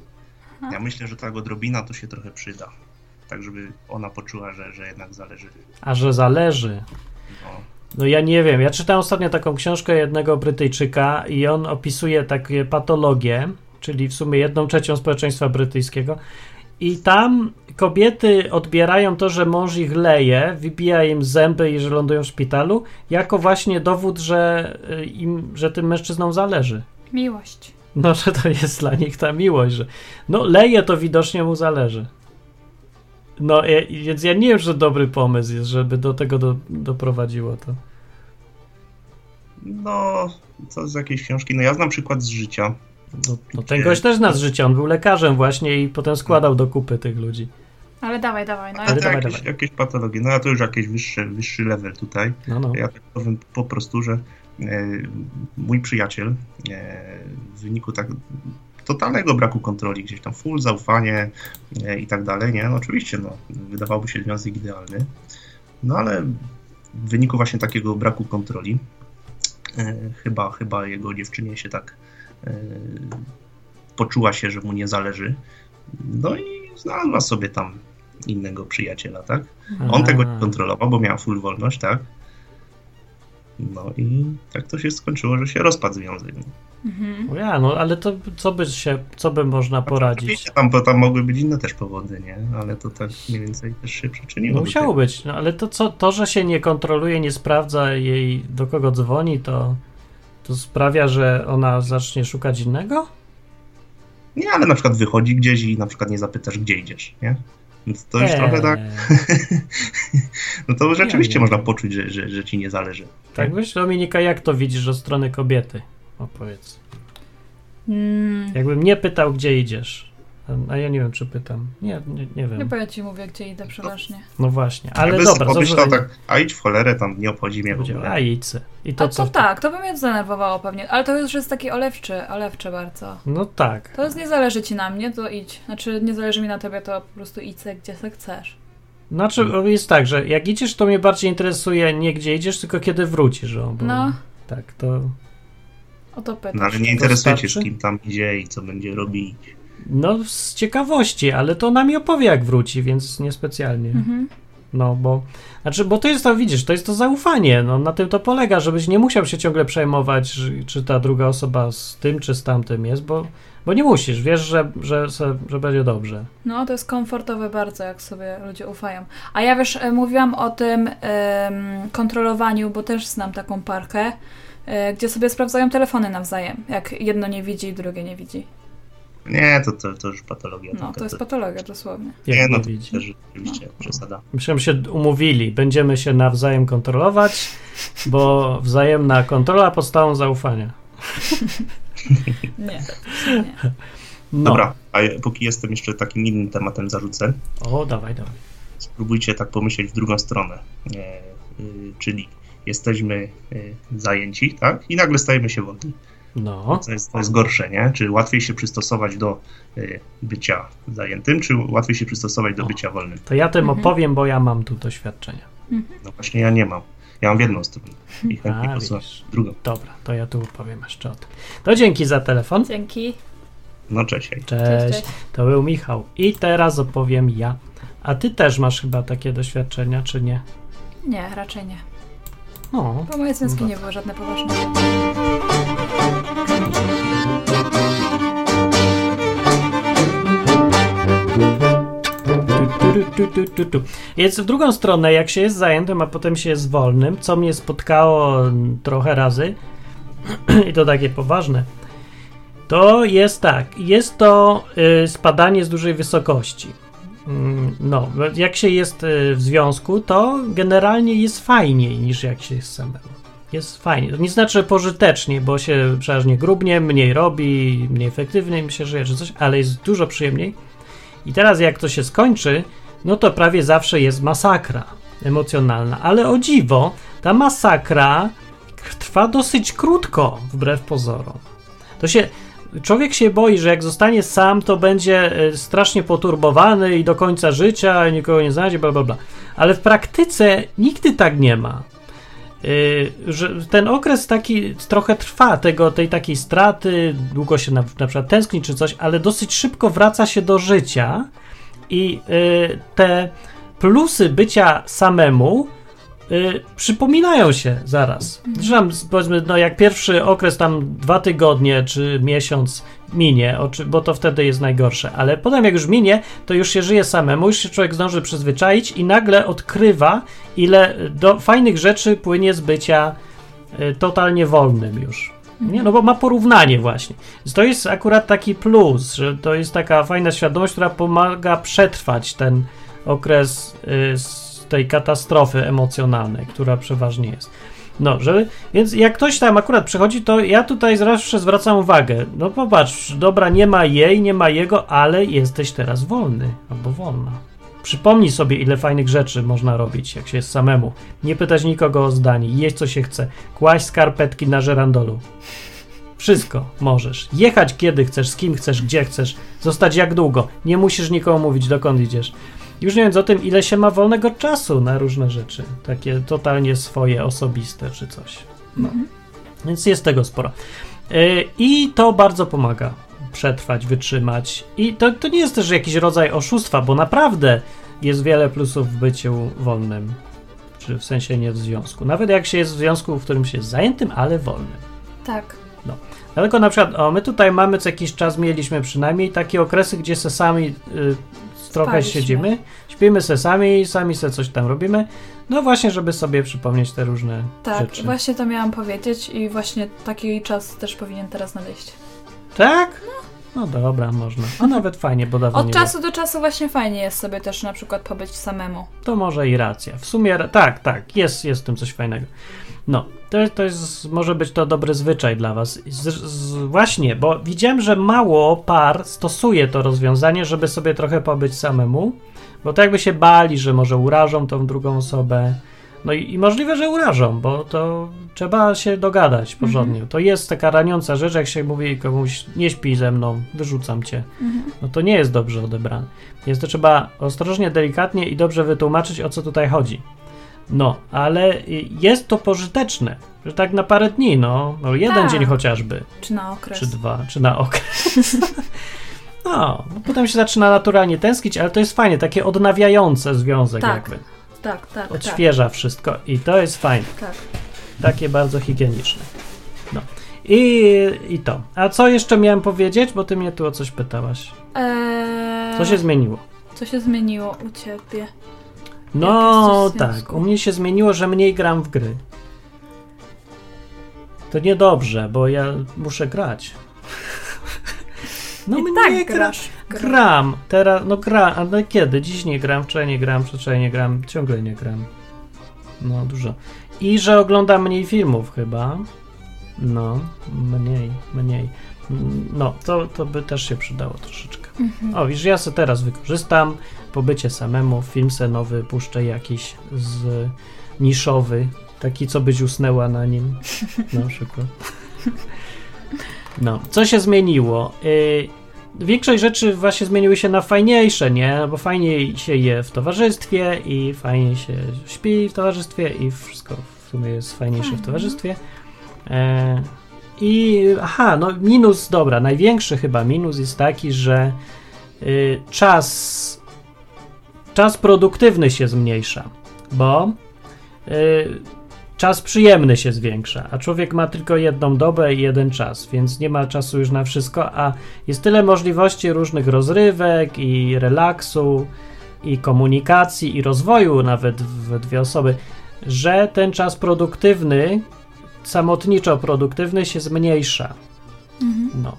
Ja myślę, że ta odrobina to się trochę przyda. Tak, żeby ona poczuła, że, że jednak zależy. A że zależy. No, No ja nie wiem. Ja czytałem ostatnio taką książkę jednego Brytyjczyka i on opisuje takie patologie, czyli w sumie jedną trzecią społeczeństwa brytyjskiego. I tam kobiety odbierają to, że mąż ich leje, wybija im zęby i że lądują w szpitalu, jako właśnie dowód, że y, im, że tym mężczyznom zależy. Miłość. No, że to jest dla nich ta miłość, że no leje to widocznie mu zależy. No, e, więc ja nie wiem, że dobry pomysł jest, żeby do tego do, doprowadziło to. no to z jakiejś książki. No ja znam przykład z życia. No, no ten gość też zna z życia, on był lekarzem właśnie i potem składał do kupy tych ludzi. Ale dawaj, dawaj. No, Ale dawaj, jakieś, dawaj. jakieś patologie. No a to już jakieś wyższe, wyższy level tutaj. No, no. Ja tak powiem po prostu, że e, mój przyjaciel e, w wyniku tak totalnego braku kontroli, gdzieś tam full zaufanie e, i tak dalej, nie? No oczywiście, no, wydawałoby się związek idealny, no ale w wyniku właśnie takiego braku kontroli e, chyba, chyba jego dziewczynie się tak poczuła się, że mu nie zależy, no i znalazła sobie tam innego przyjaciela, tak? On A. tego nie kontrolował, bo miał full wolność, tak? No i tak to się skończyło, że się rozpadł związek. Mhm. O Ja, no ale to co by się, co by można poradzić? Oczywiście tam, bo tam mogły być inne też powody, nie? Ale to tak mniej więcej też się przyczyniło. No, musiało być, no ale to co, to, że się nie kontroluje, nie sprawdza jej do kogo dzwoni, to, to sprawia, że ona zacznie szukać innego? Nie, ale na przykład wychodzi gdzieś i na przykład nie zapytasz, gdzie idziesz, nie? Więc to już Eee, trochę tak. no to rzeczywiście nie można wiem. poczuć, że, że, że ci nie zależy. Tak wiesz, Dominika, jak to widzisz od strony kobiety? Opowiedz. Mm, Jakbym nie pytał, gdzie idziesz. A ja nie wiem, czy pytam. Nie, nie, nie wiem. chyba ja ci mówię, gdzie idę przeważnie. No właśnie, ale Jakby dobra, pomyślał tak, a idź w cholerę, tam nie obchodzi mnie w ogóle. A idź. I to A co? to tak, to by mnie zdenerwowało pewnie, ale to już jest taki olewczy, olewczy bardzo. No tak. To jest nie zależy ci na mnie, to idź. Znaczy nie zależy mi na tobie, to po prostu idź se, gdzie se chcesz. Znaczy jest tak, że jak idziesz, to mnie bardziej interesuje nie gdzie idziesz, tylko kiedy wrócisz. Bo No. Tak, to O to pytasz. No ale nie interesuje cię, z kim tam idzie i co będzie robić. No, z ciekawości, ale to ona mi opowie, jak wróci, więc niespecjalnie. Mhm. No, bo. Znaczy, bo to jest to, widzisz, to jest to zaufanie. No, na tym to polega, żebyś nie musiał się ciągle przejmować, czy, ta druga osoba z tym, czy z tamtym jest, bo, bo nie musisz. Wiesz, że, że, że, będzie dobrze. No, to jest komfortowe bardzo, jak sobie ludzie ufają. A ja wiesz, e, mówiłam o tym em, kontrolowaniu, bo też znam taką parkę, e, gdzie sobie sprawdzają telefony nawzajem, jak jedno nie widzi, drugie nie widzi. Nie, to, to, to już patologia. No, to jest patologia dosłownie. Jak Nie, no to widzi. też rzeczywiście przesada. Myślałem, że się umówili. Będziemy się nawzajem kontrolować, bo wzajemna kontrola podstawą zaufania. Nie, nie. No. Dobra, a ja- póki jestem jeszcze takim innym tematem zarzucę, O, dawaj, dawaj. spróbujcie tak pomyśleć w drugą stronę. E, y, czyli jesteśmy y, zajęci, tak? I nagle stajemy się wolni. No. To jest, to jest gorsze, nie? Czy łatwiej się przystosować do y, bycia zajętym, czy łatwiej się przystosować do bycia wolnym? To ja tym opowiem, bo ja mam tu doświadczenia. No właśnie ja nie mam. Ja mam w jedną stronę i chętnie posłucham drugą. Dobra, to ja tu opowiem jeszcze o tym. To dzięki za telefon. Dzięki. No cześć. Cześć. Cześć, cześć. To był Michał. I teraz opowiem ja. A ty też masz chyba takie doświadczenia, czy nie? Nie, raczej nie. No. Bo moje związki No nie były żadne poważne. Jest w drugą stronę, jak się jest zajętym, a potem się jest wolnym, co mnie spotkało trochę razy, i to takie poważne, to jest tak, jest to y, spadanie z dużej wysokości. Mm, No, jak się jest y, w związku, to generalnie jest fajniej niż jak się jest samemu. Jest fajnie. To nie znaczy, pożytecznie, bo się przeważnie grubnie, mniej robi, mniej efektywnie mi się żyje, czy coś, ale jest dużo przyjemniej. I teraz, jak to się skończy, no to prawie zawsze jest masakra emocjonalna. Ale o dziwo, ta masakra trwa dosyć krótko, wbrew pozorom. To się. Człowiek się boi, że jak zostanie sam, to będzie e, strasznie poturbowany i do końca życia nikogo nie znajdzie, bla bla bla. Ale w praktyce nigdy tak nie ma. Yy, że ten okres taki trochę trwa, tego, tej takiej straty, długo się na, na przykład tęskni czy coś, ale dosyć szybko wraca się do życia i yy, te plusy bycia samemu yy, przypominają się zaraz. Że tam, powiedzmy, no jak pierwszy okres tam dwa tygodnie czy miesiąc minie, bo to wtedy jest najgorsze, ale potem jak już minie, to już się żyje samemu, już się człowiek zdąży przyzwyczaić i nagle odkrywa, ile do fajnych rzeczy płynie z bycia y, totalnie wolnym już. Nie, no bo ma porównanie właśnie. To jest akurat taki plus, że to jest taka fajna świadomość, która pomaga przetrwać ten okres y, tej katastrofy emocjonalnej, która przeważnie jest. No, żeby, więc jak ktoś tam akurat przychodzi, to ja tutaj zawsze zwracam uwagę. No popatrz, dobra, nie ma jej, nie ma jego, ale jesteś teraz wolny albo wolna. Przypomnij sobie, ile fajnych rzeczy można robić, jak się jest samemu. Nie pytać nikogo o zdanie, jeść co się chce, kłaść skarpetki na żerandolu. Wszystko możesz. Jechać kiedy chcesz, z kim chcesz, gdzie chcesz, zostać jak długo. Nie musisz nikomu mówić, dokąd idziesz. Już nie mówiąc o tym, ile się ma wolnego czasu na różne rzeczy. Takie totalnie swoje, osobiste czy coś. No. Więc jest tego sporo. Yy, I to bardzo pomaga przetrwać, wytrzymać. I to, to nie jest też jakiś rodzaj oszustwa, bo naprawdę jest wiele plusów w byciu wolnym. Czy w sensie nie w związku. Nawet jak się jest w związku, w którym się jest zajętym, ale wolnym. Tak. No. Dlatego na przykład, o, my tutaj mamy co jakiś czas, mieliśmy przynajmniej takie okresy, gdzie se sami y, trochę siedzimy, śpimy se sami, sami se coś tam robimy. No właśnie, żeby sobie przypomnieć te różne Tak, rzeczy. właśnie to miałam powiedzieć i właśnie taki czas też powinien teraz nadejść. Tak? No dobra, można. A nawet fajnie, bo dawno Od nie czasu do czasu właśnie fajnie jest sobie też na przykład pobyć samemu. było. To może i racja. W sumie, tak, tak, jest, jest w tym coś fajnego. No, to, to jest, może być to dobry zwyczaj dla was. Z, z, właśnie, bo widziałem, że mało par stosuje to rozwiązanie, żeby sobie trochę pobyć samemu, bo to jakby się bali, że może urażą tą drugą osobę. No i, i możliwe, że urażą, bo to trzeba się dogadać porządnie. To jest taka raniąca rzecz, jak się mówi komuś nie śpij ze mną, wyrzucam cię. No to nie jest dobrze odebrane. Jest to trzeba ostrożnie, delikatnie i dobrze wytłumaczyć, o co tutaj chodzi. No, ale jest to pożyteczne, że tak na parę dni, no, no jeden Tak. dzień chociażby, Czy na okres. czy dwa, czy na okres. No, no, potem się zaczyna naturalnie tęsknić, ale to jest fajnie, takie odnawiające związek Tak. jakby. Tak, tak, tak. Odświeża wszystko i to jest fajne. Tak. Takie bardzo higieniczne. No. I, I to. A co jeszcze miałem powiedzieć? Bo ty mnie tu o coś pytałaś. Eee, Co się zmieniło? Co się zmieniło u ciebie? No tak, u mnie się zmieniło, że mniej gram w gry. To niedobrze, bo ja muszę grać. No I mniej tak gra- grasz. Gram. Teraz, no gram, ale kiedy? Dziś nie gram, wczoraj nie gram, przedwczoraj nie gram, ciągle nie gram. No, dużo. I że oglądam mniej filmów chyba. No, mniej, mniej. No, to, to by też się przydało troszeczkę. Mhm. O, wiesz, ja se teraz wykorzystam pobycie samemu, film se nowy puszczę jakiś z niszowy, taki co byś usnęła na nim, na przykład. No, co się zmieniło? Y, większość rzeczy właśnie zmieniły się na fajniejsze, nie? Bo fajniej się je w towarzystwie i fajniej się śpi w towarzystwie i wszystko w sumie jest fajniejsze w towarzystwie. E, I aha, no minus, dobra, największy chyba minus jest taki, że y, czas czas produktywny się zmniejsza, bo y, czas przyjemny się zwiększa, a człowiek ma tylko jedną dobę i jeden czas, więc nie ma czasu już na wszystko, a jest tyle możliwości różnych rozrywek i relaksu i komunikacji i rozwoju nawet w dwie osoby, że ten czas produktywny, samotniczo produktywny się zmniejsza. Mhm. No.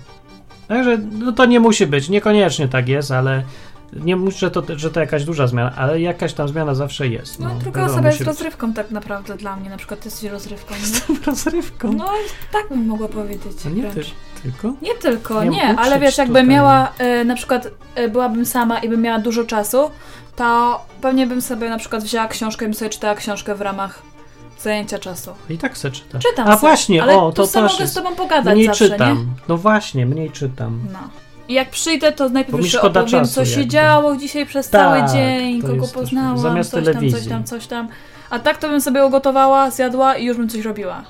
Także no to nie musi być, niekoniecznie tak jest, ale nie muszę to, że to jakaś duża zmiana, ale jakaś tam zmiana zawsze jest. No, druga wiadomo, osoba jest musi rozrywką tak naprawdę dla mnie. Na przykład ty jesteś rozrywką. Nie? rozrywką. No tak bym mogła powiedzieć. A nie ty, tylko? Nie tylko, Nie nie, ale wiesz, jakbym tutaj. miała, e, na przykład e, byłabym sama i bym miała dużo czasu, to pewnie bym sobie na przykład wzięła książkę i bym sobie czytała książkę w ramach zajęcia czasu. I tak se czyta. Czytam A se, właśnie, ale o, to se mogę też z jest. tobą pogadać Mniej zawsze, czytam. nie? No właśnie, mniej czytam. No. I jak przyjdę, to najpierw jeszcze opowiem, czasu co się jakby. działo dzisiaj przez Tak, cały dzień, kogo poznałam, zamiast coś tam, coś telewizji. tam, coś tam. A tak to bym sobie ugotowała, zjadła i już bym coś robiła.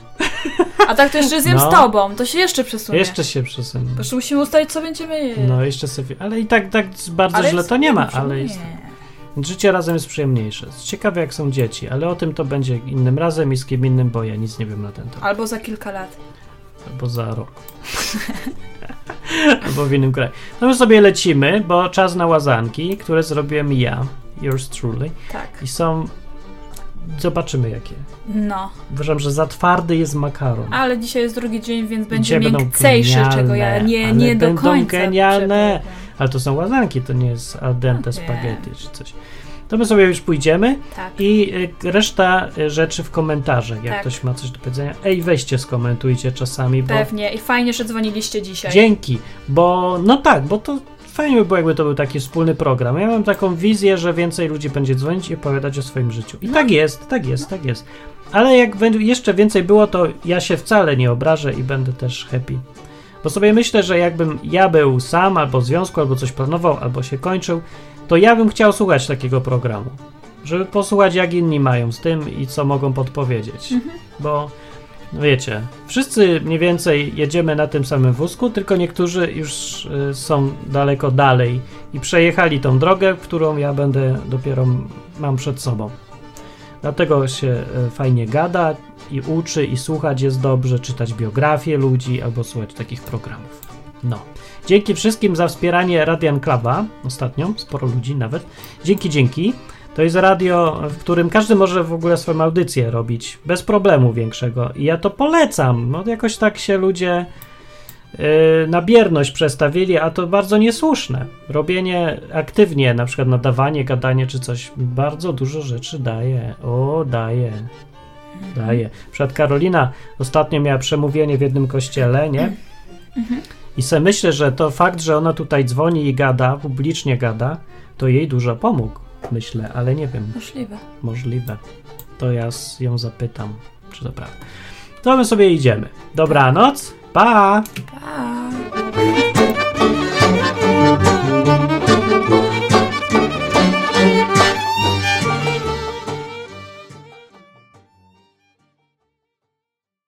A tak to jeszcze zjem No. z tobą, to się jeszcze przesunie. Jeszcze się przesunie. Bo jeszcze musimy ustalić, co będziemy jeść. No, jeszcze sobie. Ale i tak, tak bardzo Ale źle to nie ma, ale jest. Życie razem jest przyjemniejsze. Ciekawe, jak są dzieci, ale o tym to będzie innym razem i z kim innym, bo ja nic nie wiem na ten temat. Albo za kilka lat. Albo za rok. Albo w innym kraju. No my sobie lecimy, bo czas na łazanki, które zrobiłem ja, yours truly. Tak. I są. Zobaczymy jakie. No. Uważam, że za twardy jest makaron. Ale dzisiaj jest drugi dzień, więc będzie Dzisiaj będą miękcejszy, genialne, czego ja nie, nie do będą końca genialne. przepowiadam. Ale to są łazanki, to nie jest al dente spaghetti czy coś. To my sobie już pójdziemy Tak. i y, reszta y, rzeczy w komentarzach. Jak Tak. ktoś ma coś do powiedzenia. Ej, weźcie, skomentujcie czasami, bo Pewnie. I fajnie, że dzwoniliście dzisiaj. Dzięki, bo no tak, bo to fajnie by było, jakby to był taki wspólny program. Ja mam taką wizję, że więcej ludzi będzie dzwonić i opowiadać o swoim życiu. I tak jest, tak jest, tak jest. Ale jak jeszcze więcej było, to ja się wcale nie obrażę i będę też happy. Bo sobie myślę, że jakbym ja był sam, albo w związku, albo coś planował, albo się kończył, to ja bym chciał słuchać takiego programu. Żeby posłuchać, jak inni mają z tym i co mogą podpowiedzieć. Mhm. Bo wiecie, wszyscy mniej więcej jedziemy na tym samym wózku, tylko niektórzy już y, są daleko dalej i przejechali tą drogę, którą ja będę dopiero mam przed sobą. Dlatego się y, fajnie gada i uczy i słuchać jest dobrze, czytać biografie ludzi albo słuchać takich programów. No. Dzięki wszystkim za wspieranie Radian Cluba ostatnio, sporo ludzi nawet. Dzięki, dzięki. To jest radio, w którym każdy może w ogóle swoją audycję robić bez problemu większego. I ja to polecam. No, jakoś tak się ludzie yy, na bierność przestawili, a to bardzo niesłuszne. Robienie aktywnie, na przykład nadawanie, gadanie czy coś, bardzo dużo rzeczy daje. O, daje. Daje. Na przykład Karolina ostatnio miała przemówienie w jednym kościele, nie? I se myślę, że to fakt, że ona tutaj dzwoni i gada, publicznie gada, to jej dużo pomógł. Myślę, ale nie wiem. Możliwe. Możliwe. To ja ją zapytam, czy to prawda. To my sobie idziemy. Dobranoc. Pa! Pa!